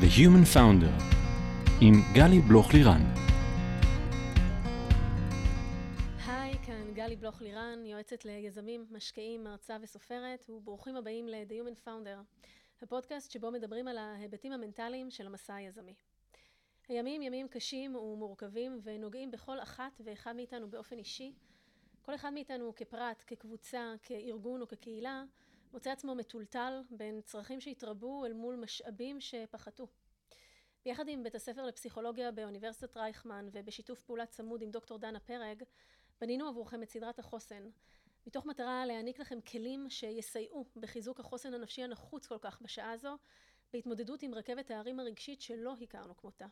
The Human Founder עם גלי בלוך-לירן. היי, כאן גלי בלוך-לירן, יועצת ליזמים, משקיעים, מרצה וסופרת, וברוכים הבאים ל-The Human Founder, הפודקאסט שבו מדברים על ההיבטים המנטליים של המסע היזמי. הימים ימים קשים ומורכבים ונוגעים בכל אחת ואחד מאיתנו באופן אישי. כל אחד מאיתנו כפרט, כקבוצה, כארגון או כקהילה, מוצא עצמו מטולטל בין צרכים שהתרבו אל מול משאבים שפחתו. ביחד עם בית הספר לפסיכולוגיה באוניברסיטת רייכמן ובשיתוף פעולה צמוד עם דוקטור דנה פרג, בנינו עבורכם את סדרת החוסן, מתוך מטרה להעניק לכם כלים שיסייעו בחיזוק החוסן הנפשי הנחוץ כל כך בשעה זו, בהתמודדות עם רכבת ההרים הרגשית שלא הכרנו כמותה.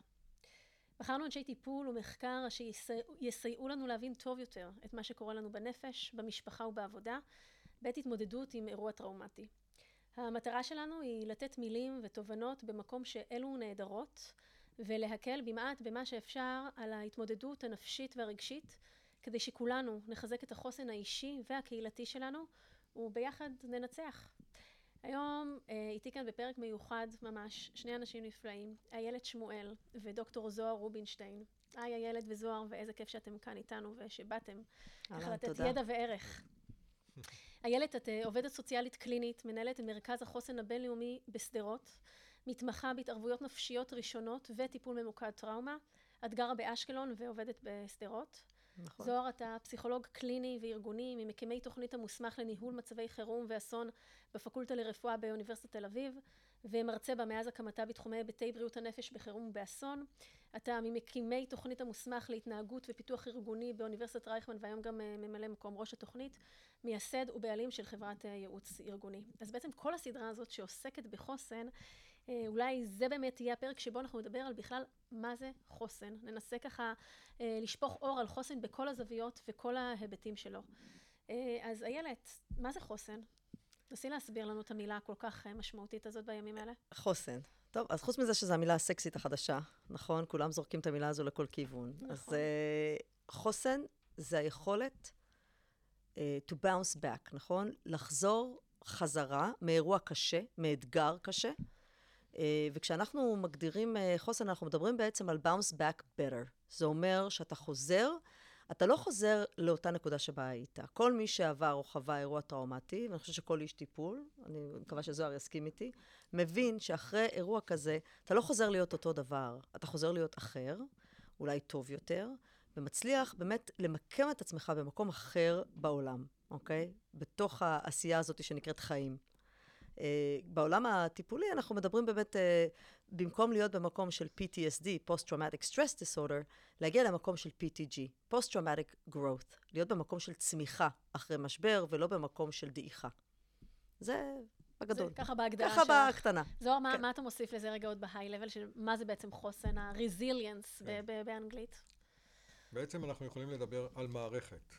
בחרנו אנשי טיפול ומחקר שיסייעו לנו להבין טוב יותר את מה שקורה לנו בנפש, במשפחה ובעבודה, בעת התמודדות עם אירוע טראומטי. המטרה שלנו היא לתת מילים ותובנות במקום שאלו נהדרות ולהקל במעט במה שאפשר על ההתמודדות הנפשית והרגשית כדי שכולנו נחזק את החוסן האישי והקהילתי שלנו וביחד ננצח. היום אה, איתי כאן בפרק מיוחד ממש שני אנשים נפלאים, איילת שמואל ודוקטור זוהר רובינשטיין. היי איילת וזוהר ואיזה כיף שאתם כאן איתנו ושבאתם. אהלן, תודה. ידע וערך. איילת, את אה, עובדת סוציאלית קלינית, מנהלת מרכז החוסן הבינלאומי בשדרות, מתמחה בהתערבויות נפשיות ראשונות וטיפול ממוקד טראומה. את גרה באשקלון ועובדת בשדרות. נכון. זוהר, אתה פסיכולוג קליני וארגוני, ממקימי תוכנית המוסמך לניהול מצבי חירום ואסון בפקולטה לרפואה באוניברסיטת תל אביב, ומרצה בה מאז הקמתה בתחומי היבטי בריאות הנפש בחירום ובאסון. אתה ממקימי תוכנית המוסמך להתנהגות ופיתוח ארגוני באוניברסיטת רייכמן, והיום גם אה, ממלא מקום ראש התוכנית, מייסד ובעלים של חברת אה, ייעוץ ארגוני. אז בעצם כל הסדרה הזאת שעוסקת בחוסן, אה, אולי זה באמת יהיה הפרק שבו אנחנו נדבר על בכלל מה זה חוסן. ננסה ככה לשפוך אור על חוסן בכל הזוויות וכל ההיבטים שלו. אז איילת, מה זה חוסן? נסי להסביר לנו את המילה הכל כך משמעותית הזאת בימים האלה. חוסן. טוב, אז חוץ מזה שזו המילה הסקסית החדשה, נכון? כולם זורקים את המילה הזו לכל כיוון. נכון. אז uh, חוסן זה היכולת to bounce back, נכון? לחזור חזרה מאירוע קשה, מאתגר קשה. Uh, וכשאנחנו מגדירים uh, חוסן, אנחנו מדברים בעצם על bounce back better. זה אומר שאתה חוזר אתה לא חוזר לאותה נקודה שבה היית. כל מי שעבר או חווה אירוע טראומטי, ואני חושבת שכל איש טיפול, אני מקווה שזוהר יסכים איתי, מבין שאחרי אירוע כזה, אתה לא חוזר להיות אותו דבר, אתה חוזר להיות אחר, אולי טוב יותר, ומצליח באמת למקם את עצמך במקום אחר בעולם, אוקיי? בתוך העשייה הזאת שנקראת חיים. Uh, בעולם הטיפולי אנחנו מדברים באמת, uh, במקום להיות במקום של PTSD, Post-Traumatic Stress Disorder, להגיע למקום של PTG, Post-Traumatic Growth, להיות במקום של צמיחה אחרי משבר ולא במקום של דעיכה. זה בגדול. זה ככה בהגדרה שלך. ככה בקטנה. זוהר, מה, כן. מה אתה מוסיף לזה רגע עוד בהיי-לבל, של מה זה בעצם חוסן, ה-resilience כן. באנגלית? בעצם אנחנו יכולים לדבר על מערכת.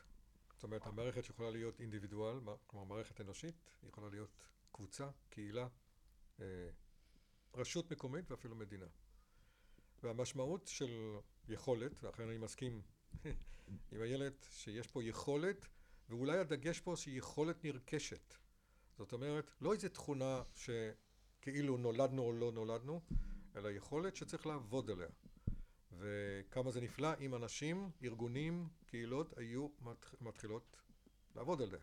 זאת אומרת, המערכת שיכולה להיות אינדיבידואל, כלומר מערכת אנושית, יכולה להיות קבוצה, קהילה, אה, רשות מקומית ואפילו מדינה. והמשמעות של יכולת, ואכן אני מסכים עם הילד, שיש פה יכולת, ואולי הדגש פה שהיא יכולת נרכשת. זאת אומרת, לא איזו תכונה שכאילו נולדנו או לא נולדנו, אלא יכולת שצריך לעבוד עליה. וכמה זה נפלא אם אנשים, ארגונים, קהילות, היו מתחילות לעבוד עליה.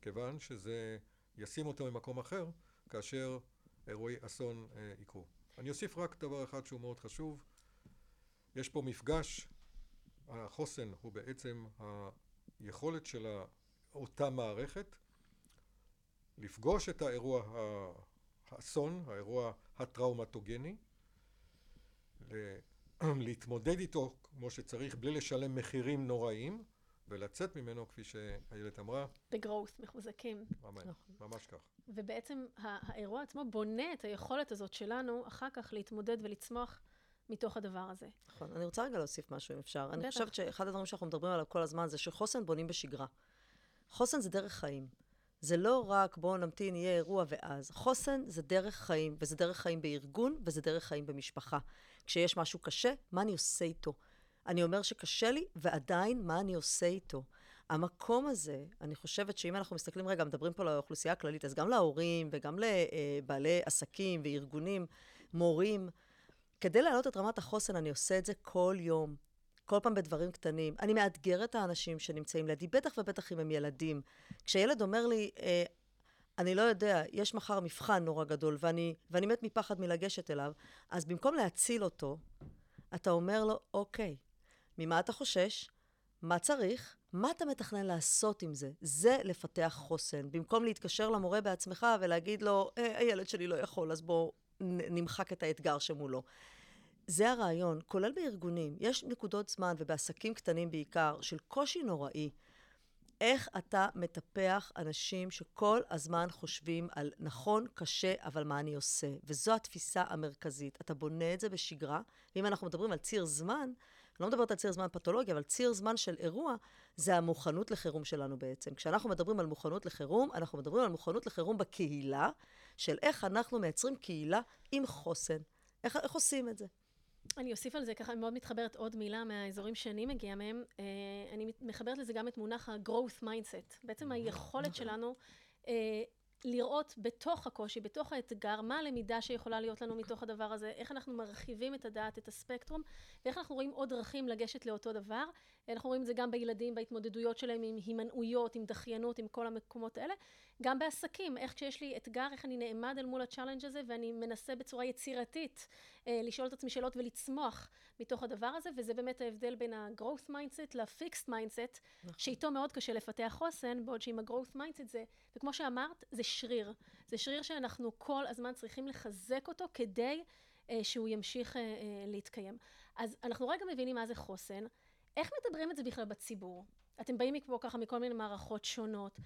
כיוון שזה ישים אותו ממקום אחר, כאשר אירועי אסון אה, יקרו. אני אוסיף רק דבר אחד שהוא מאוד חשוב. יש פה מפגש, החוסן הוא בעצם היכולת של אותה מערכת לפגוש את האירוע האסון, האירוע הטראומטוגני, להתמודד איתו כמו שצריך בלי לשלם מחירים נוראיים ולצאת ממנו, כפי שאיילת אמרה. בגרוס, מחוזקים. ממש, נכון. ממש כך. ובעצם האירוע עצמו בונה את היכולת הזאת שלנו אחר כך להתמודד ולצמוח מתוך הדבר הזה. נכון. אני רוצה רגע להוסיף משהו, אם אפשר. בטח. אני חושבת שאחד הדברים שאנחנו מדברים עליו כל הזמן זה שחוסן בונים בשגרה. חוסן זה דרך חיים. זה לא רק בואו נמתין, יהיה אירוע ואז. חוסן זה דרך חיים, וזה דרך חיים בארגון, וזה דרך חיים במשפחה. כשיש משהו קשה, מה אני עושה איתו? אני אומר שקשה לי, ועדיין, מה אני עושה איתו? המקום הזה, אני חושבת שאם אנחנו מסתכלים רגע, מדברים פה לאוכלוסייה הכללית, אז גם להורים וגם לבעלי עסקים וארגונים, מורים, כדי להעלות את רמת החוסן, אני עושה את זה כל יום. כל פעם בדברים קטנים. אני מאתגרת את האנשים שנמצאים לידי, בטח ובטח אם הם ילדים. כשילד אומר לי, אה, אני לא יודע, יש מחר מבחן נורא גדול, ואני, ואני מת מפחד מלגשת אליו, אז במקום להציל אותו, אתה אומר לו, אוקיי, ממה אתה חושש? מה צריך? מה אתה מתכנן לעשות עם זה? זה לפתח חוסן. במקום להתקשר למורה בעצמך ולהגיד לו, אה, הילד שלי לא יכול, אז בואו נמחק את האתגר שמולו. זה הרעיון, כולל בארגונים. יש נקודות זמן, ובעסקים קטנים בעיקר, של קושי נוראי. איך אתה מטפח אנשים שכל הזמן חושבים על נכון, קשה, אבל מה אני עושה? וזו התפיסה המרכזית. אתה בונה את זה בשגרה, ואם אנחנו מדברים על ציר זמן, אני לא מדברת על ציר זמן פתולוגי, אבל ציר זמן של אירוע, זה המוכנות לחירום שלנו בעצם. כשאנחנו מדברים על מוכנות לחירום, אנחנו מדברים על מוכנות לחירום בקהילה, של איך אנחנו מייצרים קהילה עם חוסן. איך, איך עושים את זה? אני אוסיף על זה, ככה מאוד מתחברת עוד מילה מהאזורים שאני מגיעה מהם. אה, אני מחברת לזה גם את מונח ה-growth mindset. בעצם היכולת שלנו אה, לראות בתוך הקושי, בתוך האתגר, מה הלמידה שיכולה להיות לנו מתוך הדבר הזה, איך אנחנו מרחיבים את הדעת, את הספקטרום, ואיך אנחנו רואים עוד דרכים לגשת לאותו דבר. אנחנו רואים את זה גם בילדים, בהתמודדויות שלהם עם הימנעויות, עם דחיינות, עם כל המקומות האלה. גם בעסקים, איך כשיש לי אתגר, איך אני נעמד אל מול ה challenge הזה, ואני מנסה בצורה יצירתית אה, לשאול את עצמי שאלות ולצמוח מתוך הדבר הזה, וזה באמת ההבדל בין ה-growth mindset ל-fixed mindset, נכון. שאיתו מאוד קשה לפתח חוסן, בעוד שעם ה-growth mindset זה, וכמו שאמרת, זה שריר. זה שריר שאנחנו כל הזמן צריכים לחזק אותו כדי אה, שהוא ימשיך אה, אה, להתקיים. אז אנחנו רגע מבינים מה זה חוסן. איך מדברים את זה בכלל בציבור? אתם באים מפה ככה מכל מיני מערכות שונות.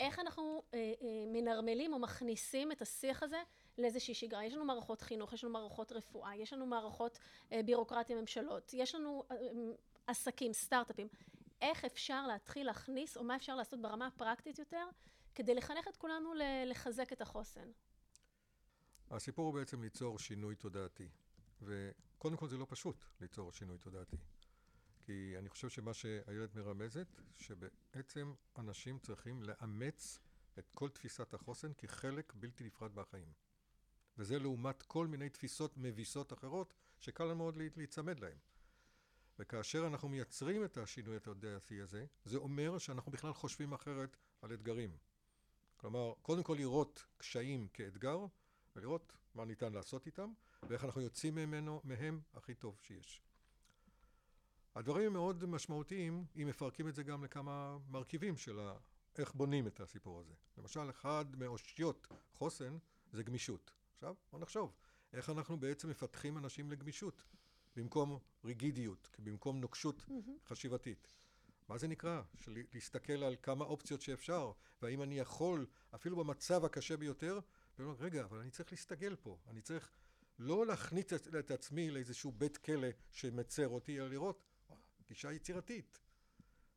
איך אנחנו אה, אה, מנרמלים או מכניסים את השיח הזה לאיזושהי שגרה. יש לנו מערכות חינוך, יש לנו מערכות רפואה, יש לנו מערכות אה, בירוקרטיה ממשלות, יש לנו אה, עסקים, סטארט-אפים. איך אפשר להתחיל להכניס, או מה אפשר לעשות ברמה הפרקטית יותר, כדי לחנך את כולנו לחזק את החוסן? הסיפור הוא בעצם ליצור שינוי תודעתי. וקודם כל זה לא פשוט ליצור שינוי תודעתי. כי אני חושב שמה שהילד מרמזת, שבעצם אנשים צריכים לאמץ את כל תפיסת החוסן כחלק בלתי נפרד מהחיים. וזה לעומת כל מיני תפיסות מביסות אחרות, שקל לנו מאוד להיצמד להן. וכאשר אנחנו מייצרים את השינוי התודעתי הזה, זה אומר שאנחנו בכלל חושבים אחרת על אתגרים. כלומר, קודם כל לראות קשיים כאתגר, ולראות מה ניתן לעשות איתם, ואיך אנחנו יוצאים ממנו, מהם הכי טוב שיש. הדברים הם מאוד משמעותיים אם מפרקים את זה גם לכמה מרכיבים של ה... איך בונים את הסיפור הזה. למשל, אחד מאושיות חוסן זה גמישות. עכשיו, בוא נחשוב, איך אנחנו בעצם מפתחים אנשים לגמישות, במקום ריגידיות, במקום נוקשות mm-hmm. חשיבתית. מה זה נקרא? של להסתכל על כמה אופציות שאפשר, והאם אני יכול, אפילו במצב הקשה ביותר, ולומר, רגע, אבל אני צריך להסתגל פה, אני צריך לא להכניס את עצמי לאיזשהו בית כלא שמצר אותי, אלא לראות, גישה יצירתית.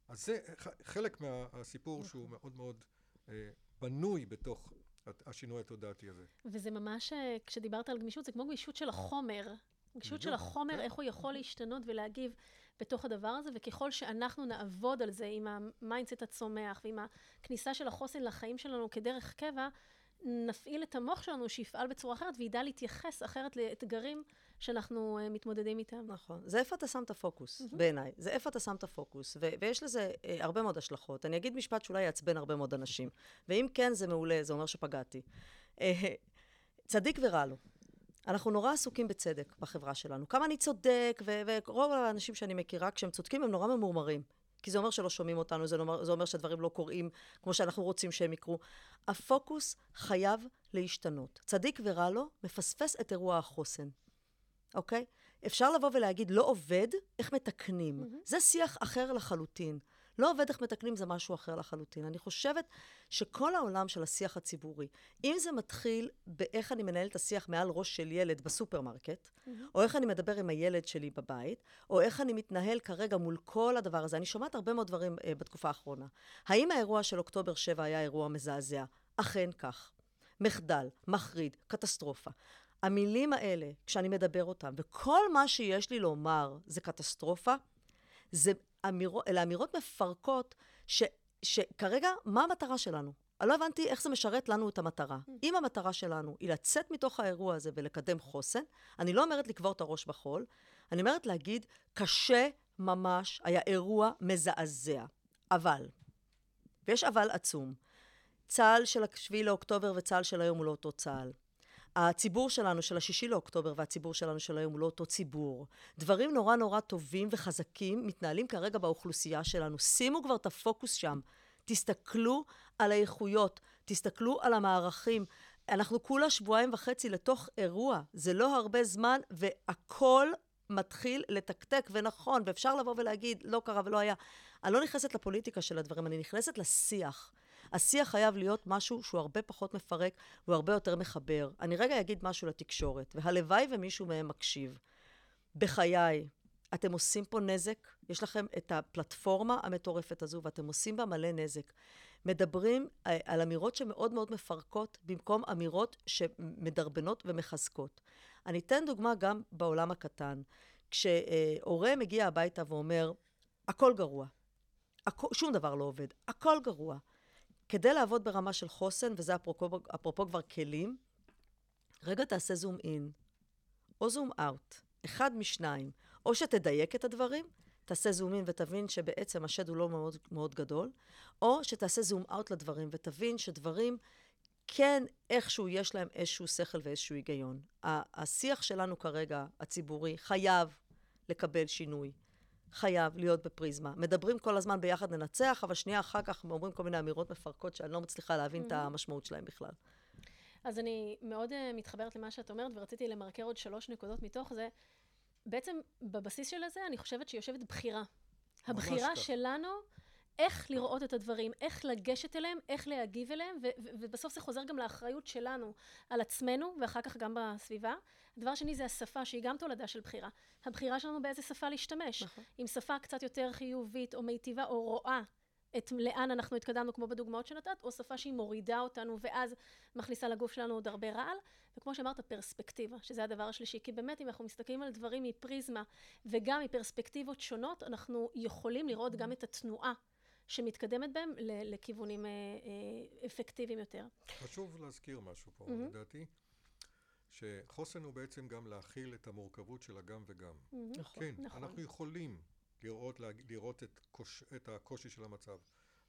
אז זה חלק מהסיפור נכון. שהוא מאוד מאוד אה, בנוי בתוך השינוי התודעתי הזה. וזה ממש, אה, כשדיברת על גמישות, זה כמו גמישות של החומר. גמישות של החומר, כן. איך הוא יכול להשתנות ולהגיב בתוך הדבר הזה, וככל שאנחנו נעבוד על זה עם ה mindset הצומח ועם הכניסה של החוסן לחיים שלנו כדרך קבע, נפעיל את המוח שלנו שיפעל בצורה אחרת וידע להתייחס אחרת לאתגרים שאנחנו uh, מתמודדים איתם. נכון. זה איפה אתה שם את הפוקוס, mm-hmm. בעיניי. זה איפה אתה שם את הפוקוס. ו- ויש לזה uh, הרבה מאוד השלכות. אני אגיד משפט שאולי יעצבן הרבה מאוד אנשים. ואם כן, זה מעולה, זה אומר שפגעתי. Uh, צדיק ורע לו. אנחנו נורא עסוקים בצדק בחברה שלנו. כמה אני צודק, ורוב האנשים שאני מכירה, כשהם צודקים, הם נורא ממורמרים. כי זה אומר שלא שומעים אותנו, זה אומר, זה אומר שהדברים לא קורים כמו שאנחנו רוצים שהם יקרו. הפוקוס חייב להשתנות. צדיק ורע לו, מפספס את אירוע החוסן. אוקיי? אפשר לבוא ולהגיד, לא עובד, איך מתקנים. Mm-hmm. זה שיח אחר לחלוטין. לא עובד איך מתקנים זה משהו אחר לחלוטין. אני חושבת שכל העולם של השיח הציבורי, אם זה מתחיל באיך אני מנהל את השיח מעל ראש של ילד בסופרמרקט, mm-hmm. או איך אני מדבר עם הילד שלי בבית, או איך אני מתנהל כרגע מול כל הדבר הזה, אני שומעת הרבה מאוד דברים uh, בתקופה האחרונה. האם האירוע של אוקטובר 7 היה אירוע מזעזע? אכן כך. מחדל, מחריד, קטסטרופה. המילים האלה, כשאני מדבר אותן, וכל מה שיש לי לומר זה קטסטרופה, זה אמירות, אלה אמירות מפרקות, ש, שכרגע, מה המטרה שלנו? אני לא הבנתי איך זה משרת לנו את המטרה. אם המטרה שלנו היא לצאת מתוך האירוע הזה ולקדם חוסן, אני לא אומרת לקבור את הראש בחול, אני אומרת להגיד, קשה ממש, היה אירוע מזעזע. אבל, ויש אבל עצום, צה"ל של השביעי לאוקטובר וצה"ל של היום הוא לא אותו צה"ל. הציבור שלנו של השישי לאוקטובר והציבור שלנו של היום הוא לא אותו ציבור. דברים נורא נורא טובים וחזקים מתנהלים כרגע באוכלוסייה שלנו. שימו כבר את הפוקוס שם. תסתכלו על האיכויות, תסתכלו על המערכים. אנחנו כולה שבועיים וחצי לתוך אירוע, זה לא הרבה זמן, והכל מתחיל לתקתק, ונכון, ואפשר לבוא ולהגיד, לא קרה ולא היה. אני לא נכנסת לפוליטיקה של הדברים, אני נכנסת לשיח. השיח חייב להיות משהו שהוא הרבה פחות מפרק, הוא הרבה יותר מחבר. אני רגע אגיד משהו לתקשורת, והלוואי ומישהו מהם מקשיב. בחיי, אתם עושים פה נזק, יש לכם את הפלטפורמה המטורפת הזו, ואתם עושים בה מלא נזק. מדברים אה, על אמירות שמאוד מאוד מפרקות, במקום אמירות שמדרבנות ומחזקות. אני אתן דוגמה גם בעולם הקטן. כשהורה מגיע הביתה ואומר, הכל גרוע, הכל, שום דבר לא עובד, הכל גרוע. כדי לעבוד ברמה של חוסן, וזה אפרופו, אפרופו כבר כלים, רגע תעשה זום אין, או זום אאוט, אחד משניים. או שתדייק את הדברים, תעשה זום אין ותבין שבעצם השד הוא לא מאוד, מאוד גדול, או שתעשה זום אאוט לדברים ותבין שדברים כן איכשהו יש להם איזשהו שכל ואיזשהו היגיון. השיח שלנו כרגע, הציבורי, חייב לקבל שינוי. חייב להיות בפריזמה. מדברים כל הזמן ביחד ננצח, אבל שנייה אחר כך אומרים כל מיני אמירות מפרקות שאני לא מצליחה להבין mm-hmm. את המשמעות שלהם בכלל. אז אני מאוד uh, מתחברת למה שאת אומרת, ורציתי למרקר עוד שלוש נקודות מתוך זה. בעצם בבסיס של זה, אני חושבת שיושבת בחירה. הבחירה שלנו איך לראות את הדברים, איך לגשת אליהם, איך להגיב אליהם, ו- ו- ובסוף זה חוזר גם לאחריות שלנו על עצמנו, ואחר כך גם בסביבה. הדבר שני זה השפה, שהיא גם תולדה של בחירה. הבחירה שלנו באיזה שפה להשתמש. נכון. עם שפה קצת יותר חיובית, או מיטיבה, או רואה את לאן אנחנו התקדמנו, כמו בדוגמאות שנתת, או שפה שהיא מורידה אותנו, ואז מכניסה לגוף שלנו עוד הרבה רעל. וכמו שאמרת, פרספקטיבה, שזה הדבר השלישי. כי באמת, אם אנחנו מסתכלים על דברים מפריזמה, וגם מפרספקטיבות שונות, אנחנו יכולים לראות גם את התנועה. שמתקדמת בהם לכיוונים אה, אה, אפקטיביים יותר. חשוב להזכיר משהו פה, mm-hmm. לדעתי, שחוסן הוא בעצם גם להכיל את המורכבות של הגם וגם. Mm-hmm. נכון. כן, נכון. אנחנו יכולים לראות, לראות את, קוש, את הקושי של המצב.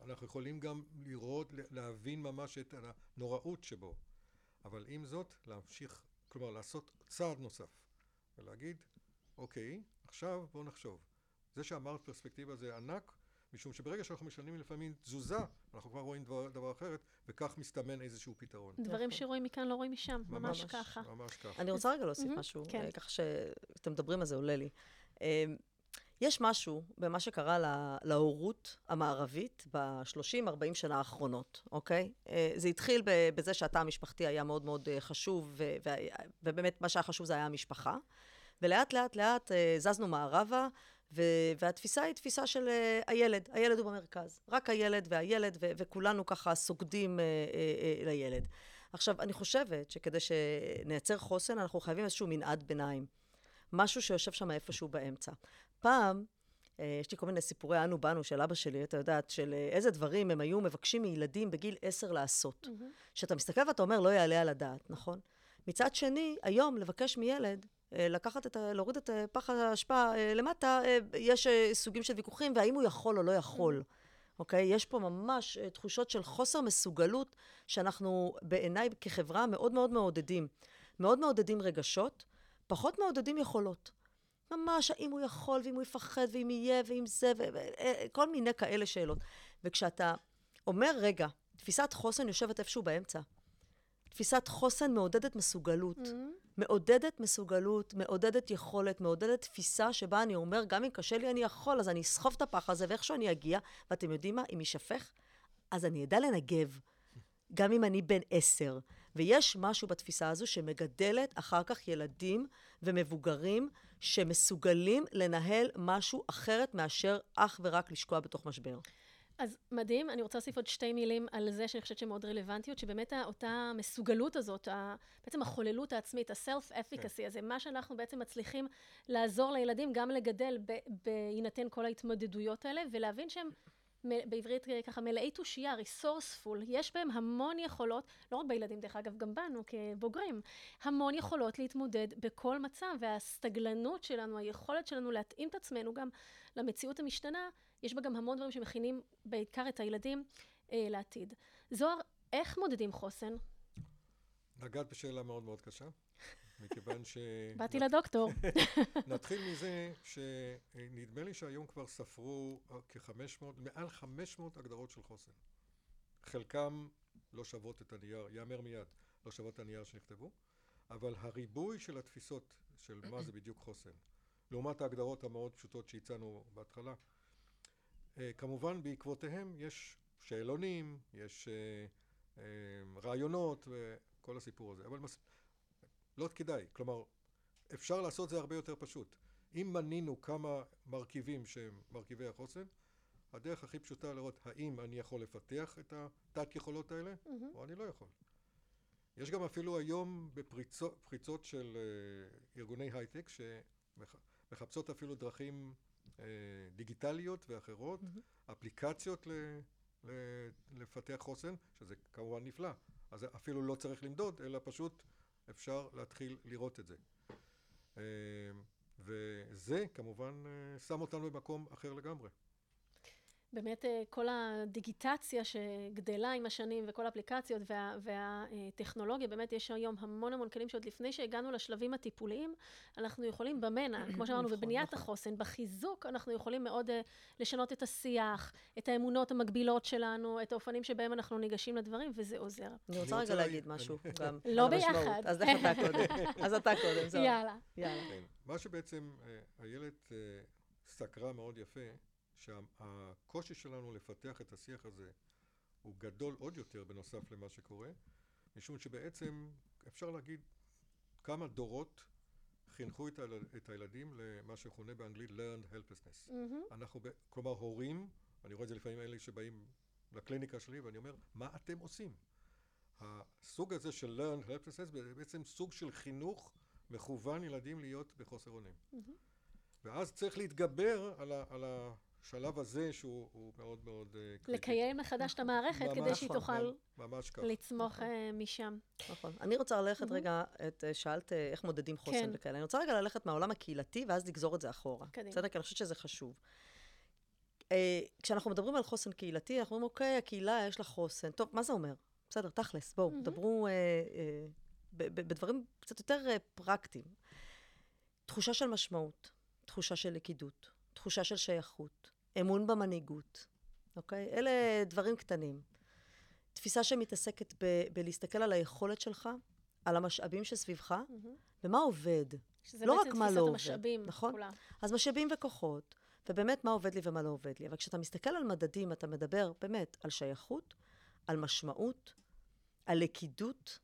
אנחנו יכולים גם לראות, להבין ממש את הנוראות שבו. אבל עם זאת, להמשיך, כלומר לעשות צעד נוסף ולהגיד, אוקיי, עכשיו בואו נחשוב. זה שאמרת פרספקטיבה זה ענק, משום שברגע שאנחנו משנים לפעמים תזוזה, אנחנו כבר רואים דבר, דבר אחרת, וכך מסתמן איזשהו פתרון. דברים שרואים מכאן לא רואים משם, ממש, ממש ככה. ממש ככה. אני רוצה רגע להוסיף משהו, כן. ככה שאתם מדברים על זה, עולה לי. אמ, יש משהו במה שקרה להורות המערבית ב-30-40 שנה האחרונות, אוקיי? אה, זה התחיל בזה שהתא המשפחתי היה מאוד מאוד אה, חשוב, ובאמת מה שהיה חשוב זה היה המשפחה. ולאט לאט לאט אה, זזנו מערבה, והתפיסה היא תפיסה של הילד, הילד הוא במרכז. רק הילד והילד, וכולנו ככה סוגדים לילד. עכשיו, אני חושבת שכדי שנייצר חוסן, אנחנו חייבים איזשהו מנעד ביניים. משהו שיושב שם איפשהו באמצע. פעם, אה, יש לי כל מיני סיפורי אנו באנו של אבא שלי, אתה יודעת, של אה, איזה דברים הם היו מבקשים מילדים בגיל עשר לעשות. כשאתה mm-hmm. מסתכל ואתה אומר, לא יעלה על הדעת, נכון? מצד שני, היום לבקש מילד לקחת את ה... להוריד את פח האשפה למטה, יש סוגים של ויכוחים, והאם הוא יכול או לא יכול. Mm-hmm. אוקיי? יש פה ממש תחושות של חוסר מסוגלות, שאנחנו בעיניי כחברה מאוד מאוד מעודדים. מאוד מעודדים רגשות, פחות מעודדים יכולות. ממש, האם הוא יכול, ואם הוא יפחד, ואם יהיה, ואם זה, וכל מיני כאלה שאלות. וכשאתה אומר, רגע, תפיסת חוסן יושבת איפשהו באמצע. תפיסת חוסן מעודדת מסוגלות. Mm-hmm. מעודדת מסוגלות, מעודדת יכולת, מעודדת תפיסה שבה אני אומר, גם אם קשה לי אני יכול, אז אני אסחוב את הפח הזה, ואיכשהו אני אגיע, ואתם יודעים מה? אם יישפך, אז אני אדע לנגב, גם אם אני בן עשר. ויש משהו בתפיסה הזו שמגדלת אחר כך ילדים ומבוגרים שמסוגלים לנהל משהו אחרת מאשר אך ורק לשקוע בתוך משבר. אז מדהים, אני רוצה להוסיף עוד שתי מילים על זה שאני חושבת שהן מאוד רלוונטיות, שבאמת אותה מסוגלות הזאת, בעצם החוללות העצמית, ה-self-efficacy כן. הזה, מה שאנחנו בעצם מצליחים לעזור לילדים גם לגדל בהינתן כל ההתמודדויות האלה, ולהבין שהם בעברית אה, ככה מלאי תושייה, resourceful, יש בהם המון יכולות, לא רק בילדים דרך אגב, גם בנו כבוגרים, המון יכולות להתמודד בכל מצב, והסתגלנות שלנו, היכולת שלנו להתאים את עצמנו גם למציאות המשתנה, יש בה גם המון דברים שמכינים בעיקר את הילדים אה, לעתיד. זוהר, איך מודדים חוסן? נגעת בשאלה מאוד מאוד קשה, מכיוון ש... באתי לדוקטור. נתחיל מזה שנדמה לי שהיום כבר ספרו כ-500, מעל 500 הגדרות של חוסן. חלקם לא שוות את הנייר, יאמר מיד, לא שוות את הנייר שנכתבו, אבל הריבוי של התפיסות של מה זה בדיוק חוסן, לעומת ההגדרות המאוד פשוטות שהצענו בהתחלה, אה, כמובן בעקבותיהם יש שאלונים, יש אה, אה, רעיונות וכל הסיפור הזה, אבל מס... לא כדאי, כלומר אפשר לעשות זה הרבה יותר פשוט. אם מנינו כמה מרכיבים שהם מרכיבי החוסן, הדרך הכי פשוטה לראות האם אני יכול לפתח את התת יכולות האלה, או אני לא יכול. יש גם אפילו היום בפריצות של ארגוני הייטק שמחפשות אפילו דרכים דיגיטליות ואחרות. אפליקציות ל, ל, לפתח חוסן, שזה כמובן נפלא. אז אפילו לא צריך למדוד, אלא פשוט אפשר להתחיל לראות את זה. אה, וזה כמובן אה, שם אותנו במקום אחר לגמרי. באמת אה, כל הדיגיטציה שגדלה עם השנים וכל האפליקציות וה, והטכנולוגיה, באמת יש היום המון המון כלים שעוד לפני שהגענו לשלבים הטיפוליים, אנחנו יכולים במנע, כמו שאמרנו, נכון, בבניית נכון. החוסן, בחיזוק, אנחנו יכולים מאוד uh, לשנות את השיח, את האמונות המקבילות שלנו, את האופנים שבהם אנחנו ניגשים לדברים, וזה עוזר. אני רוצה רגע להגיד משהו גם. לא ביחד. אז לך אתה קודם. אז אתה קודם, זהו. יאללה. יאללה. כן. מה שבעצם איילת סקרה מאוד יפה, שהקושי שלנו לפתח את השיח הזה הוא גדול עוד יותר בנוסף למה שקורה, משום שבעצם אפשר להגיד כמה דורות חינכו את, הילד, את הילדים למה שכונה באנגלית learned helplessness. Mm-hmm. אנחנו, ב, כלומר הורים, אני רואה את זה לפעמים אלה שבאים לקליניקה שלי ואני אומר, מה אתם עושים? הסוג הזה של learned helplessness זה בעצם סוג של חינוך מכוון ילדים להיות בחוסר אונים. Mm-hmm. ואז צריך להתגבר על, ה, על השלב הזה שהוא מאוד מאוד uh, קריטי. לקיים מחדש את המערכת כדי שהיא תוכל לצמוח נכון. uh, משם. נכון. אני רוצה ללכת רגע, את, אה, שאלת איך מודדים חוסן כן. וכאלה. אני רוצה רגע ללכת מהעולם הקהילתי ואז לגזור את זה אחורה. קדימה. בסדר? כי אני חושבת שזה חשוב. כשאנחנו מדברים על חוסן קהילתי, אנחנו אומרים, אוקיי, הקהילה יש לה חוסן. טוב, מה זה אומר? בסדר, תכלס, בואו. דברו בדברים קצת יותר פרקטיים. תחושה של משמעות, תחושה של לכידות, תחושה של שייכות, אמון במנהיגות, אוקיי? אלה דברים קטנים. תפיסה שמתעסקת ב- בלהסתכל על היכולת שלך, על המשאבים שסביבך, mm-hmm. ומה עובד. שזה לא רק מה לא עובד. המשאבים, נכון? כולה. אז משאבים וכוחות, ובאמת מה עובד לי ומה לא עובד לי. אבל כשאתה מסתכל על מדדים, אתה מדבר באמת על שייכות, על משמעות, על לכידות,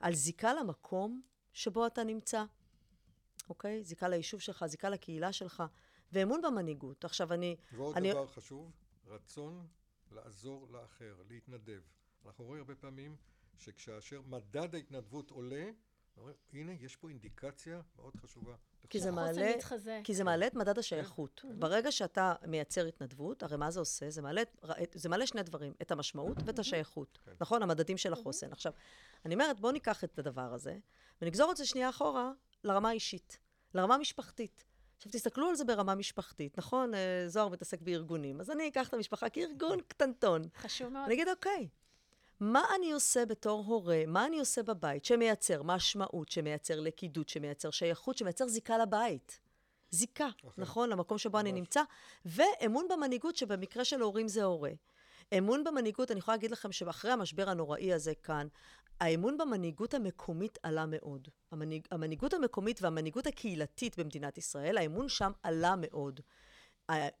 על זיקה למקום שבו אתה נמצא, אוקיי? זיקה ליישוב שלך, זיקה לקהילה שלך. ואמון במנהיגות. עכשיו אני... ועוד אני... דבר חשוב, רצון לעזור לאחר, להתנדב. אנחנו רואים הרבה פעמים שכאשר מדד ההתנדבות עולה, אומרים, הנה, יש פה אינדיקציה מאוד חשובה. כי זה, מעלה, כי זה מעלה את מדד השייכות. כן. ברגע שאתה מייצר התנדבות, הרי מה זה עושה? זה מעלה, זה מעלה שני דברים, את המשמעות ואת השייכות. כן. נכון? המדדים של החוסן. עכשיו, אני אומרת, בואו ניקח את הדבר הזה, ונגזור את זה שנייה אחורה לרמה האישית, לרמה משפחתית. עכשיו, תסתכלו על זה ברמה משפחתית, נכון? אה, זוהר מתעסק בארגונים, אז אני אקח את המשפחה כארגון קטנטון. חשוב מאוד. אני אגיד, אוקיי, מה אני עושה בתור הורה, מה אני עושה בבית שמייצר משמעות, שמייצר לכידות, שמייצר שייכות, שמייצר זיקה לבית? זיקה, okay. נכון? למקום שבו ממש. אני נמצא, ואמון במנהיגות, שבמקרה של הורים זה הורה. אמון במנהיגות, אני יכולה להגיד לכם שאחרי המשבר הנוראי הזה כאן, האמון במנהיגות המקומית עלה מאוד. המנהיג, המנהיגות המקומית והמנהיגות הקהילתית במדינת ישראל, האמון שם עלה מאוד.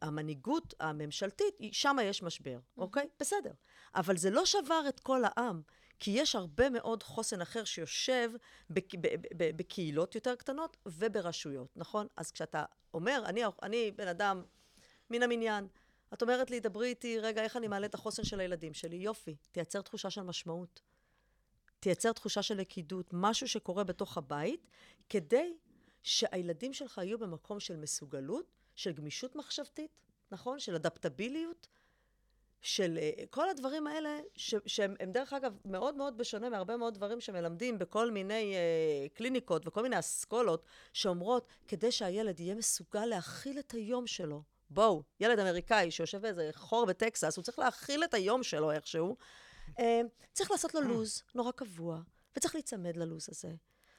המנהיגות הממשלתית, שם יש משבר, mm-hmm. אוקיי? בסדר. אבל זה לא שבר את כל העם, כי יש הרבה מאוד חוסן אחר שיושב בקהילות יותר קטנות וברשויות, נכון? אז כשאתה אומר, אני, אני בן אדם מן המניין, את אומרת לי, דברי איתי, רגע, איך אני מעלה את החוסן של הילדים שלי? יופי, תייצר תחושה של משמעות. תייצר תחושה של לכידות, משהו שקורה בתוך הבית, כדי שהילדים שלך יהיו במקום של מסוגלות, של גמישות מחשבתית, נכון? של אדפטביליות, של אה, כל הדברים האלה, ש, שהם הם דרך אגב מאוד מאוד בשונה מהרבה מאוד דברים שמלמדים בכל מיני אה, קליניקות וכל מיני אסכולות, שאומרות, כדי שהילד יהיה מסוגל להכיל את היום שלו. בואו, ילד אמריקאי שיושב באיזה חור בטקסס, הוא צריך להכיל את היום שלו איכשהו. אה, צריך לעשות לו לוז נורא קבוע, וצריך להיצמד ללוז הזה.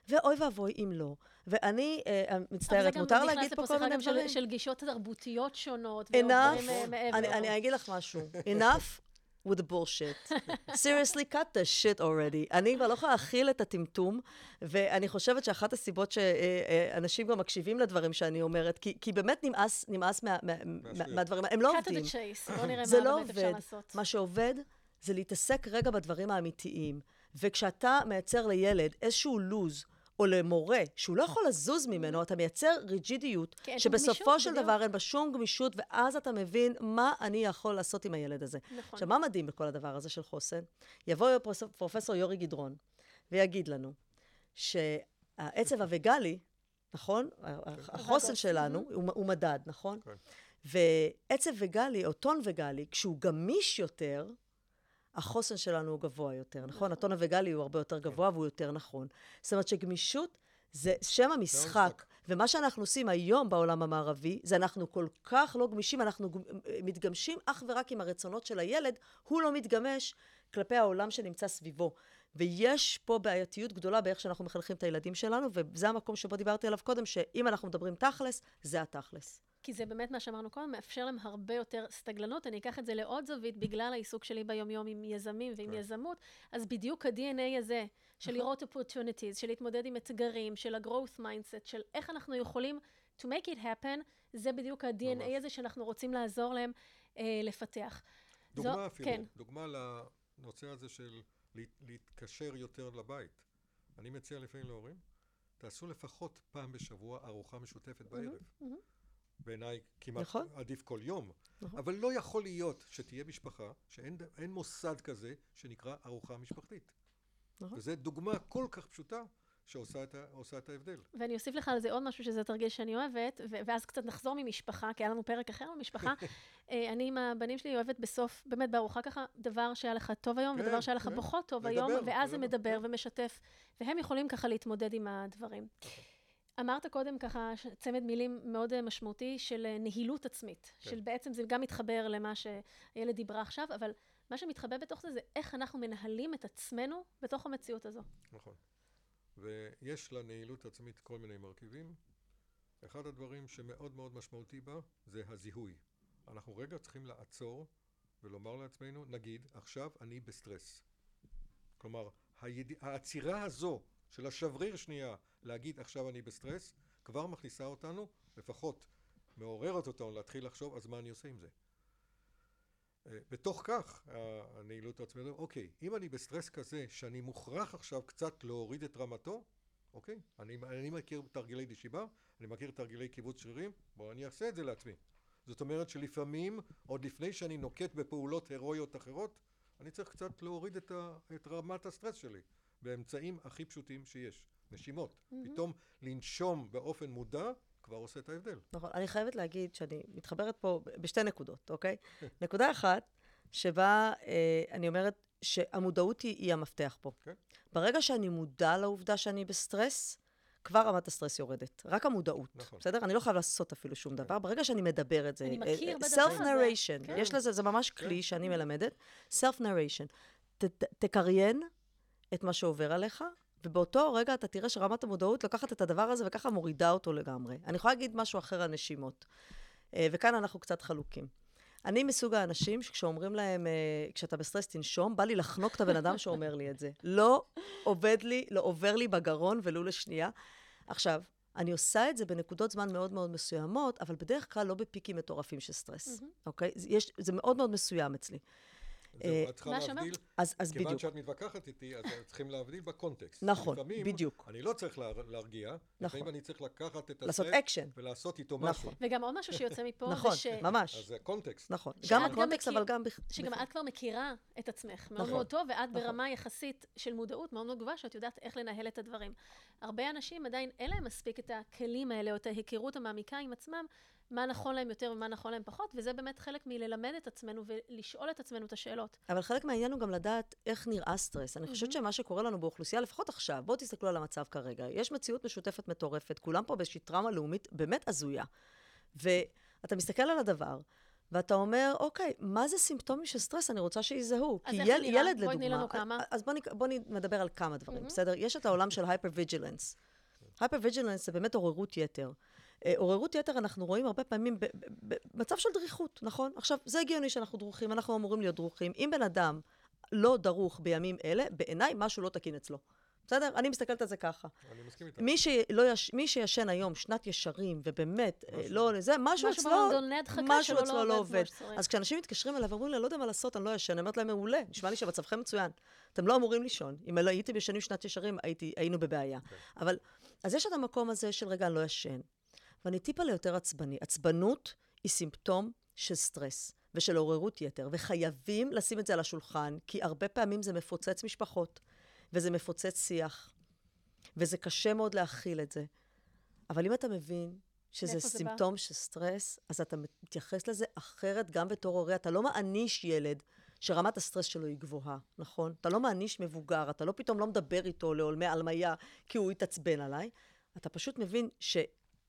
ואוי ואבוי אם לא. ואני אה, מצטערת, מותר להגיד פה כל מיני דברים? של, של גישות תרבותיות שונות, ועוד דברים אה, מעבר. אני, אני אגיד לך משהו. enough with the bullshit. seriously, cut the shit already. אני כבר לא יכולה להכיל את הטמטום, ואני חושבת שאחת הסיבות שאנשים גם מקשיבים לדברים שאני אומרת, כי, כי באמת נמאס, נמאס מה, מה, מה, מהדברים, הם לא עובדים. cut the chase, בוא נראה מה לא באמת אפשר לעשות. מה שעובד זה להתעסק רגע בדברים האמיתיים. וכשאתה מייצר לילד איזשהו לוז, או למורה, שהוא לא יכול לזוז ממנו, אתה מייצר ריג'ידיות, כן, שבסופו של בדיוק. דבר אין בה שום גמישות, ואז אתה מבין מה אני יכול לעשות עם הילד הזה. נכון. עכשיו, מה מדהים בכל הדבר הזה של חוסן? יבוא פרופסור יורי גדרון, ויגיד לנו שהעצב הווגאלי, נכון? כן. החוסן שלנו הוא, הוא מדד, נכון? כן. ועצב וגלי, או טון וגלי, כשהוא גמיש יותר, החוסן שלנו הוא גבוה יותר, נכון? נכון. הטון הווגאלי הוא הרבה יותר גבוה והוא יותר נכון. זאת אומרת שגמישות זה שם המשחק. ומה שאנחנו עושים היום בעולם המערבי, זה אנחנו כל כך לא גמישים, אנחנו מתגמשים אך ורק עם הרצונות של הילד, הוא לא מתגמש כלפי העולם שנמצא סביבו. ויש פה בעייתיות גדולה באיך שאנחנו מחנכים את הילדים שלנו, וזה המקום שבו דיברתי עליו קודם, שאם אנחנו מדברים תכלס, זה התכלס. כי זה באמת מה שאמרנו קודם, מאפשר להם הרבה יותר סטגלנות. אני אקח את זה לעוד זווית, בגלל העיסוק שלי ביומיום עם יזמים ועם כן. יזמות, אז בדיוק ה-DNA הזה, של נכון. לראות opportunities, של להתמודד עם אתגרים, של ה-growth mindset, של איך אנחנו יכולים to make it happen, זה בדיוק ה-DNA. הזה שאנחנו רוצים לעזור להם אה, לפתח. דוגמה זו, אפילו, כן. דוגמה לנושא הזה של להתקשר יותר לבית. אני מציע לפעמים להורים, תעשו לפחות פעם בשבוע ארוחה משותפת בערב. Mm-hmm, mm-hmm. בעיניי כמעט נכון. עדיף כל יום. נכון. אבל לא יכול להיות שתהיה משפחה שאין מוסד כזה שנקרא ארוחה משפחתית. נכון. וזו דוגמה כל כך פשוטה שעושה את, ה, את ההבדל. ואני אוסיף לך על זה עוד משהו שזה תרגיל שאני אוהבת, ו- ואז קצת נחזור ממשפחה, כי היה לנו פרק אחר במשפחה. אה, אני עם הבנים שלי אוהבת בסוף, באמת בארוחה ככה, דבר שהיה לך טוב היום, כן, ודבר שהיה לך כן. פחות טוב לדבר, היום, ואז זה מדבר כן. ומשתף, והם יכולים ככה להתמודד עם הדברים. נכון. אמרת קודם ככה צמד מילים מאוד אה, משמעותי של אה, נהילות עצמית, כן. של בעצם זה גם מתחבר למה שהילד דיברה עכשיו, אבל מה שמתחבא בתוך זה זה איך אנחנו מנהלים את עצמנו בתוך המציאות הזו. נכון. ויש לניהול עצמית כל מיני מרכיבים. אחד הדברים שמאוד מאוד משמעותי בה זה הזיהוי. אנחנו רגע צריכים לעצור ולומר לעצמנו, נגיד, עכשיו אני בסטרס. כלומר, היד... העצירה הזו של השבריר שנייה להגיד עכשיו אני בסטרס, כבר מכניסה אותנו, לפחות מעוררת אותנו להתחיל לחשוב אז מה אני עושה עם זה. אה, בתוך כך הניהול העצמי, אוקיי, אם אני בסטרס כזה שאני מוכרח עכשיו קצת להוריד את רמתו, אוקיי, אני, אני מכיר תרגילי נשימה, אני מכיר תרגילי כיווץ שרירים, בואו אני אעשה את זה לעצמי. זאת אומרת שלפעמים, עוד לפני שאני נוקט בפעולות הירואיות אחרות, אני צריך קצת להוריד את, ה, את רמת הסטרס שלי. באמצעים הכי פשוטים שיש. נשימות. Mm-hmm. פתאום לנשום באופן מודע כבר עושה את ההבדל. נכון. אני חייבת להגיד שאני מתחברת פה בשתי נקודות, אוקיי? נקודה אחת, שבה אה, אני אומרת שהמודעות היא, היא המפתח פה. כן. ברגע שאני מודע לעובדה שאני בסטרס, כבר רמת הסטרס יורדת. רק המודעות, נכון. בסדר? אני לא חייב לעשות אפילו שום כן. דבר. ברגע שאני מדבר את זה... אני מכיר בדבר הזה. self-narration. כן. יש לזה, זה ממש כלי כן. שאני מלמדת. self-narration. תקריין את מה שעובר עליך, ובאותו רגע אתה תראה שרמת המודעות לוקחת את הדבר הזה וככה מורידה אותו לגמרי. אני יכולה להגיד משהו אחר על נשימות, אה, וכאן אנחנו קצת חלוקים. אני מסוג האנשים שכשאומרים להם, אה, כשאתה בסטרס תנשום, בא לי לחנוק את הבן אדם שאומר לי את זה. לא עובד לי, לא עובר לי בגרון ולו לשנייה. עכשיו, אני עושה את זה בנקודות זמן מאוד מאוד מסוימות, אבל בדרך כלל לא בפיקים מטורפים של סטרס, אוקיי? יש, זה מאוד מאוד מסוים אצלי. זהו, אה, את צריכה להבדיל, אז, אז כיוון בדיוק. שאת מתווכחת איתי, אז צריכים להבדיל בקונטקסט. נכון, לפעמים בדיוק. אני לא צריך להרגיע, נכון. לפעמים אני צריך לקחת את לעשות אקשן. ולעשות איתו נכון. משהו. וגם עוד משהו שיוצא מפה, נכון, ש... ממש. אז זה קונטקסט. נכון, גם הקונטקסט, אבל גם... שגם את כבר מכירה את עצמך מאוד נכון. מאוד טוב, ואת נכון. ברמה יחסית של מודעות מאוד מאוד גבוהה, שאת יודעת איך לנהל את הדברים. הרבה אנשים עדיין אין להם מספיק את הכלים האלה, או את ההיכרות המעמיקה עם עצמם, מה נכון להם יותר ומה נכון להם פחות, וזה באמת חלק מללמד את עצמנו ולשאול את עצמנו את השאלות. אבל חלק מהעניין הוא גם לדעת איך נראה סטרס. אני חושבת שמה שקורה לנו באוכלוסייה, לפחות עכשיו, בואו תסתכלו על המצב כרגע. יש מציאות משותפת מטורפת, כולם פה באיזושהי טראומה לאומית באמת הזויה. ואתה מסתכל על הדבר, ואתה אומר, אוקיי, מה זה סימפטומים של סטרס? אני רוצה שיזהו. כי יל? ילד, בואי לדוגמה... תני לנו כמה. אז בואו בוא נדבר על כמה דברים, בסדר? יש את העולם של hyper vigilance. Hyper vigilance זה באמת עוררות יתר. אה, עוררות יתר אנחנו רואים הרבה פעמים במצב של דריכות, נכון? עכשיו, זה הגיוני שאנחנו דרוכים, אנחנו אמורים להיות דרוכים. אם בן אדם לא דרוך בימים אלה, בעיניי משהו לא תקין אצלו. בסדר? אני מסתכלת על זה ככה. אני מסכים איתך. מי, שלא יש, מי שישן היום שנת ישרים, ובאמת, אה, לא, זה, משהו משהו אצלו, משהו לא אצלו לא עובד. אז כשאנשים מתקשרים אליי ואומרים לי, אני לא יודע מה לעשות, אני לא ישן, אני אומרת להם, מעולה, נשמע לי שמצבכם מצוין. אתם לא אמורים לישון. אם לא הייתם ישנים שנת ישרים, הייתי, היינו בבעיה. אבל, אז יש את המקום הזה של, רגע, אני לא ישן. ואני טיפה ליותר עצבני. עצבנות היא סימפטום של סטרס ושל עוררות יתר, וחייבים לשים את זה על השולחן, כי הרבה פעמים זה מפוצץ משפחות, וזה מפוצץ שיח, וזה קשה מאוד להכיל את זה. אבל אם אתה מבין שזה? סימפטום של סטרס, אז אתה מתייחס לזה אחרת גם בתור הורה. אתה לא מעניש ילד שרמת הסטרס שלו היא גבוהה, נכון? אתה לא מעניש מבוגר, אתה לא פתאום לא מדבר איתו לעולמי עלמיה כי הוא התעצבן עליי. אתה פשוט מבין ש,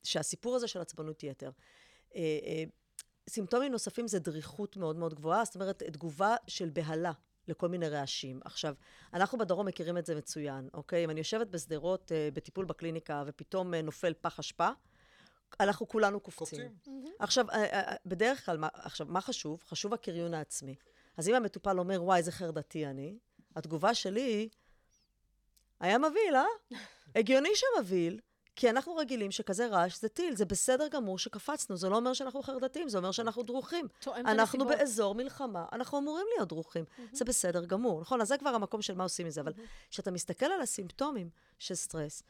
שהסיפור הזה של עצבנות יתר. אה, אה, סימפטומים נוספים זה דריכות מאוד מאוד גבוהה, זאת אומרת, תגובה של בהלה לכל מיני רעשים. עכשיו, אנחנו בדרום מכירים את זה מצוין, אוקיי? אם אני יושבת בשדרות אה, בטיפול בקליניקה ופתאום אה, נופל פח אשפה, אנחנו כולנו קופצים. קופצים. עכשיו, אה, אה, בדרך כלל, מה, עכשיו, מה חשוב? חשוב הקריון העצמי. אז אם המטופל אומר, וואי, איזה חרדתי אני, התגובה שלי היא, היה מבהיל, אה? הגיוני שמבהיל, כי אנחנו רגילים שכזה רעש זה טיל, זה בסדר גמור שקפצנו, זה לא אומר שאנחנו חרדתיים, זה אומר שאנחנו דרוכים. אנחנו הנסיבות. באזור מלחמה, אנחנו אמורים להיות דרוכים. זה בסדר גמור, נכון? אז זה כבר המקום של מה עושים מזה. אבל כשאתה מסתכל על הסימפטומים של סטרס,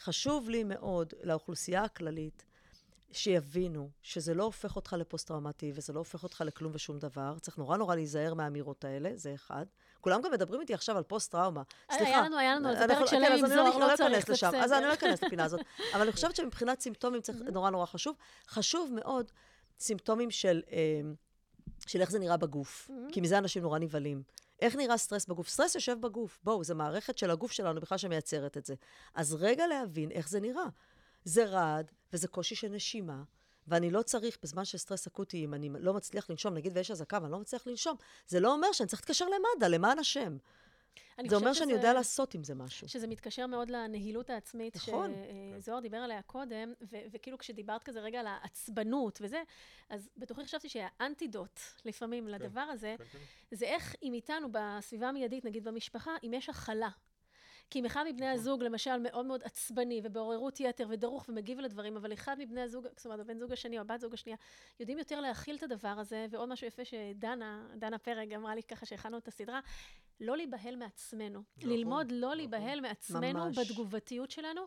חשוב לי מאוד לאוכלוסייה הכללית, שיבינו שזה לא הופך אותך לפוסט-טראומטי וזה לא הופך אותך לכלום ושום דבר. צריך נורא נורא להיזהר מהאמירות האלה, זה אחד. כולם גם מדברים איתי עכשיו על פוסט-טראומה. אה, סליחה. היה לנו- היה לנו זה פרק שלם כן, עם אז אני זוהר, לא אכנס צריך, לשם. זה אז אני לא. אכנס לפינה הזאת. אבל אני חושבת שמבחינת סימפטומים צריך נורא נורא חשוב. חשוב מאוד סימפטומים של, אה, של איך זה נראה בגוף. כי מזה אנשים נורא נבהלים. איך נראה סטרס בגוף? סטרס יושב בגוף. בואו, זו מערכת של הגוף שלנו בכלל שמייצרת את זה. אז רגע להבין איך זה נראה. זה רעד, וזה קושי של נשימה, ואני לא צריך, בזמן של סטרס אקוטי, אם אני לא מצליח לנשום, נגיד ויש אזעקה ואני לא מצליח לנשום, זה לא אומר שאני צריך להתקשר למד"א, למען השם. זה אומר חושבת שאני שזה- יודע לעשות עם זה משהו. שזה מתקשר מאוד לניהול העצמי, נכון. שזוהר דיבר עליה קודם, ו- וכאילו כשדיברת כזה רגע על העצבנות וזה, אז בתוכי חשבתי שהאנטידוט לפעמים לדבר הזה, כן, כן. זה איך אם איתנו בסביבה המיידית, נגיד במשפחה, אם יש הכלה. כי אם אחד מבני הזוג, למשל, מאוד מאוד עצבני ובעוררות יתר ודרוך ומגיב לדברים, אבל אחד מבני הזוג, זאת אומרת, הבן זוג השני או הבת זוג השנייה, יודעים יותר להכיל את הדבר הזה, ועוד משהו יפה שדנה, דנה פרג אמרה לי ככה שהכנו את הסדרה, לא להיבהל מעצמנו. נכון, ללמוד לא נכון. להיבהל מעצמנו ממש. בתגובתיות שלנו,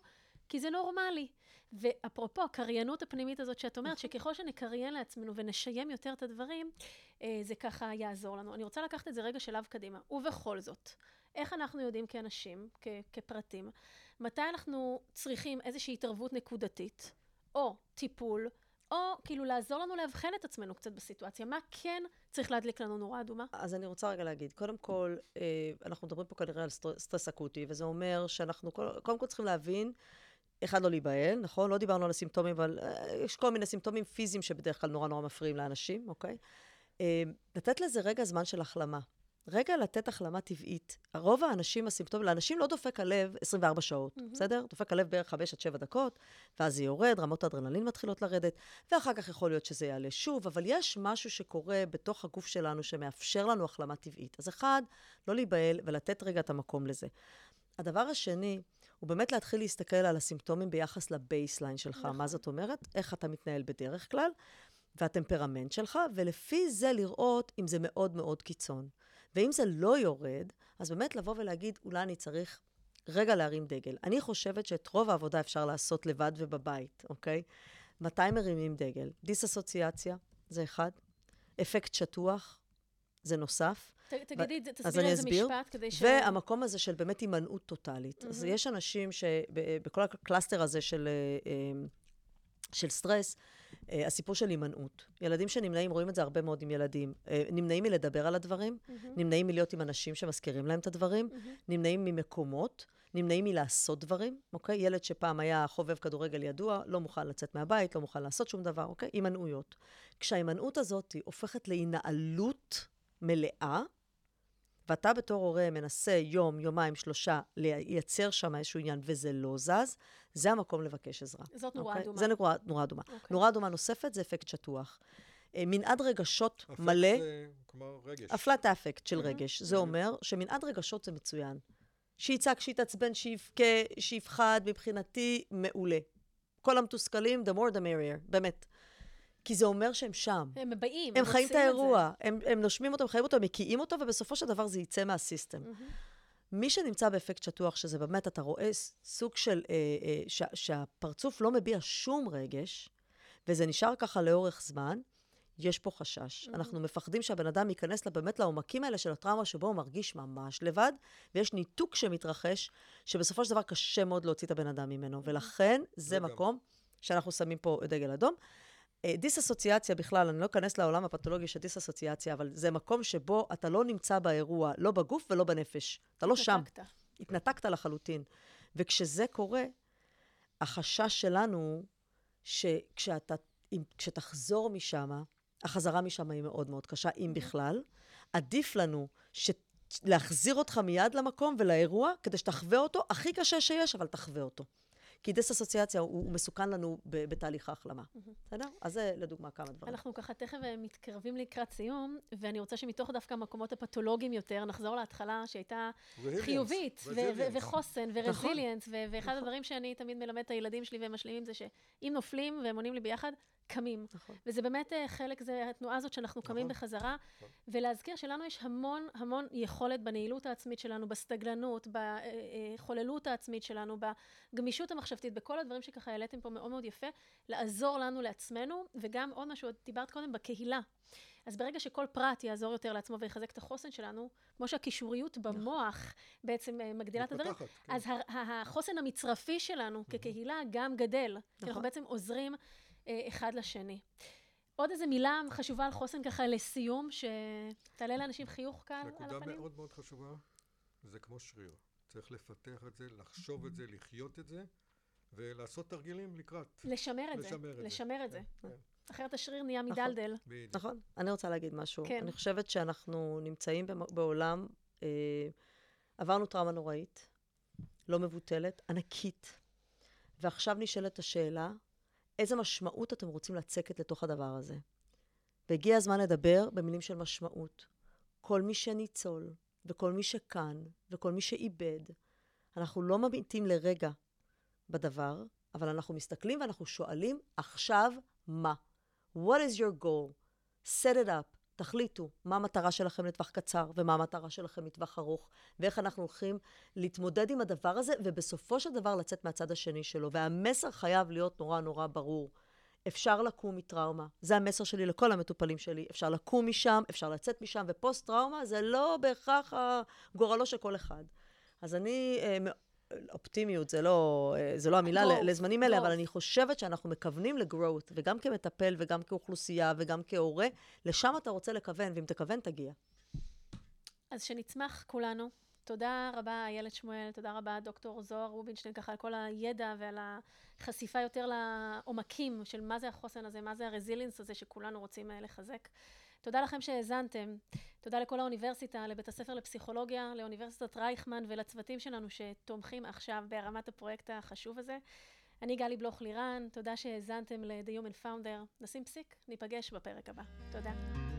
כי זה נורמלי. ואפרופו, הקריינות הפנימית הזאת שאת אומרת, שככל שנקריין לעצמנו ונשיים יותר את הדברים, אה, זה ככה יעזור לנו. אני רוצה לקחת את זה רגע שלב קדימה. ובכל זאת, איך אנחנו יודעים כאנשים, כ- כפרטים, מתי אנחנו צריכים איזושהי התערבות נקודתית, או טיפול, או כאילו לעזור לנו לאבחן את עצמנו קצת בסיטואציה. מה כן צריך להדליק לנו נורה אדומה? אז אני רוצה רגע להגיד, קודם כל, אה, אנחנו מדברים פה כנראה על סטר- סטרס אקוטי, וזה אומר שאנחנו קודם כל צריכים להבין, אחד, לא להיבהל, נכון? לא דיברנו על הסימפטומים, אבל אה, יש כל מיני סימפטומים פיזיים שבדרך כלל נורא נורא מפריעים לאנשים, אוקיי? אה, לתת לזה רגע זמן של החלמה. רגע לתת החלמה טבעית. רוב האנשים, הסימפטומים, לאנשים לא דופק הלב 24 שעות, mm-hmm. בסדר? דופק הלב בערך 5 עד 7 דקות, ואז זה יורד, רמות האדרנלין מתחילות לרדת, ואחר כך יכול להיות שזה יעלה שוב, אבל יש משהו שקורה בתוך הגוף שלנו שמאפשר לנו החלמה טבעית. אז אחד, לא להיבהל ולתת רגע את המקום לזה. הדבר השני, הוא באמת להתחיל להסתכל על הסימפטומים ביחס לבייסליין שלך. נכון. מה זאת אומרת? איך אתה מתנהל בדרך כלל, והטמפרמנט שלך, ולפי זה לראות אם זה מאוד מאוד קיצון. ואם זה לא יורד, אז באמת לבוא ולהגיד, אולי אני צריך רגע להרים דגל. אני חושבת שאת רוב העבודה אפשר לעשות לבד ובבית, אוקיי? מתי מרימים דגל? דיסאסוציאציה, זה אחד. אפקט שטוח, זה נוסף. ת, תגידי, אז תסבירי איזה אסביר. משפט כדי ש... והמקום הזה של באמת הימנעות טוטאלית. אז יש אנשים שבכל ה cluster הזה של, אה, אה, של סטרס, הסיפור של הימנעות. ילדים שנמנעים, רואים את זה הרבה מאוד עם ילדים, אה, נמנעים מלדבר על הדברים, נמנעים מלהיות עם אנשים שמזכירים להם את הדברים, נמנעים ממקומות, נמנעים מלעשות דברים, אוקיי? ילד שפעם היה חובב כדורגל ידוע, לא מוכן לצאת מהבית, לא מוכן לעשות שום דבר, אוקיי? הימנעויות. כשההימנעות הזאת הופכת להינעלות מלאה, ואתה בתור הורה מנסה יום, יומיים, שלושה, לייצר שם איזשהו עניין וזה לא זז, זה המקום לבקש עזרה. זאת נורה אוקיי? אדומה. זה נורה, נורה אדומה. אוקיי. נורה אדומה נוספת זה אפקט שטוח. אה, מנעד רגשות אפקט מלא, זה, כלומר, רגש. הפלט האפקט של. רגש. זה אומר שמנעד רגשות זה מצוין. שיצעק, שיתעצבן, שיבכה, שיפחד, מבחינתי, מעולה. כל המתוסכלים, the more the merrier, באמת. כי זה אומר שהם שם. הם באים, הם חיים את האירוע, הם, הם נושמים אותו, הם חיים אותו, הם מקיאים אותו, ובסופו של דבר זה יצא מהסיסטם. מי שנמצא באפקט שטוח, שזה באמת, אתה רואה סוג של, אה, אה, שה, שהפרצוף לא מביע שום רגש, וזה נשאר ככה לאורך זמן, יש פה חשש. אנחנו מפחדים שהבן אדם ייכנס לה- באמת לעומקים האלה של הטראומה, שבו הוא מרגיש ממש לבד, ויש ניתוק שמתרחש, שבסופו של דבר קשה מאוד להוציא את הבן אדם ממנו. ולכן, זה. מקום שאנחנו שמים פה דגל אדום. אה, דיסאסוציאציה בכלל, אני לא אכנס לעולם הפתולוגי של דיסאסוציאציה, אבל זה מקום שבו אתה לא נמצא באירוע, לא בגוף ולא בנפש. אתה לא שם. התנתקת. התנתקת לחלוטין. וכשזה קורה, החשש שלנו הוא שכשאתה, אם, כשתחזור משם, החזרה משם היא מאוד מאוד קשה, אם בכלל. עדיף לנו ש... להחזיר אותך מיד למקום ולאירוע, כדי שתחווה אותו, הכי קשה שיש, אבל תחווה אותו. כי דיסאסוציאציה הוא, הוא מסוכן לנו ב- בתהליך ההחלמה. בסדר? אז זה לדוגמה כמה דברים. אנחנו ככה תכף אה, מתקרבים לקראת סיום, ואני רוצה שמתוך דווקא המקומות הפתולוגיים יותר, נחזור להתחלה שהייתה Resilience, חיובית, ו- ו- resilience. וחוסן, נכון. ורזיליאנס, ו- ואחד הדברים שאני תמיד מלמד את הילדים שלי והם משלימים זה שאם נופלים והם עונים לי ביחד, קמים. נכון. וזה באמת אה, חלק, זה התנועה הזאת שאנחנו קמים נכון. בחזרה, נכון. ולהזכיר שלנו יש המון המון יכולת בנעילות העצמית שלנו, בסטגלנות, בחוללות העצמית שלנו, בגמישות המחשבתית, בכל הדברים שככה העליתם פה מאוד מאוד יפה, לעזור לנו לעצמנו, וגם עוד משהו, דיברת קודם, בקהילה. אז ברגע שכל פרט יעזור יותר לעצמו ויחזק את החוסן שלנו, כמו שהקישוריות במוח בעצם אה, מגדילה את הדברים, כן. אז החוסן המצרפי שלנו כקהילה גם גדל. כי אנחנו נכון. בעצם עוזרים אה, אחד לשני. עוד איזה מילה חשובה על חוסן ככה לסיום, שתעלה לאנשים חיוך כאן על נקודה הפנים? מאוד מאוד חשובה, זה כמו שריר. צריך לפתח את זה, לחשוב את זה, לחיות את זה, ולעשות תרגילים לקראת. לשמר את זה, לשמר את זה. לשמר את זה. כן, כן, אחרת השריר נהיה נכון. מדלדל. נכון. אני רוצה להגיד משהו. כן. אני חושבת שאנחנו נמצאים בעולם, אה, עברנו טראומה נוראית, לא מבוטלת, ענקית, ועכשיו נשאלת השאלה, איזה משמעות אתם רוצים לצקת לתוך הדבר הזה? והגיע הזמן לדבר במילים של משמעות. כל מי שניצול, וכל מי שכאן, וכל מי שאיבד, אנחנו לא מביטים לרגע בדבר, אבל אנחנו מסתכלים ואנחנו שואלים, עכשיו מה? What is your goal? set it up, תחליטו מה המטרה שלכם לטווח קצר ומה המטרה שלכם לטווח ארוך, ואיך אנחנו הולכים להתמודד עם הדבר הזה, ובסופו של דבר לצאת מהצד השני שלו. והמסר חייב להיות נורא נורא ברור. אפשר לקום מטראומה. זה המסר שלי לכל המטופלים שלי. אפשר לקום משם, אפשר לצאת משם, ופוסט-טראומה זה לא בהכרח גורלו של כל אחד. אז אני, אה, אופטימיות זה לא, אה, זה לא המילה growth, ל- לזמנים אלה, growth. אבל אני חושבת שאנחנו מכוונים לגרואות, וגם כמטפל וגם כאוכלוסייה וגם כהורה, לשם אתה רוצה לכוון, ואם תכוון, תגיע. אז שנצמח כולנו. תודה רבה, איילת שמואל, תודה רבה, דוקטור זוהר רובינשטיין, ככה על כל הידע ועל החשיפה יותר לעומקים של מה זה החוסן הזה, מה זה הרזיליאנס הזה שכולנו רוצים אה, לחזק. תודה לכם שהאזנתם. תודה לכל האוניברסיטה, לבית הספר לפסיכולוגיה, לאוניברסיטת רייכמן ולצוותים שלנו שתומכים עכשיו בהרמת הפרויקט החשוב הזה. אני גלי בלוך לירן, תודה שהאזנתם ל-The Human Founder. נשים פסיק, ניפגש בפרק הבא. תודה.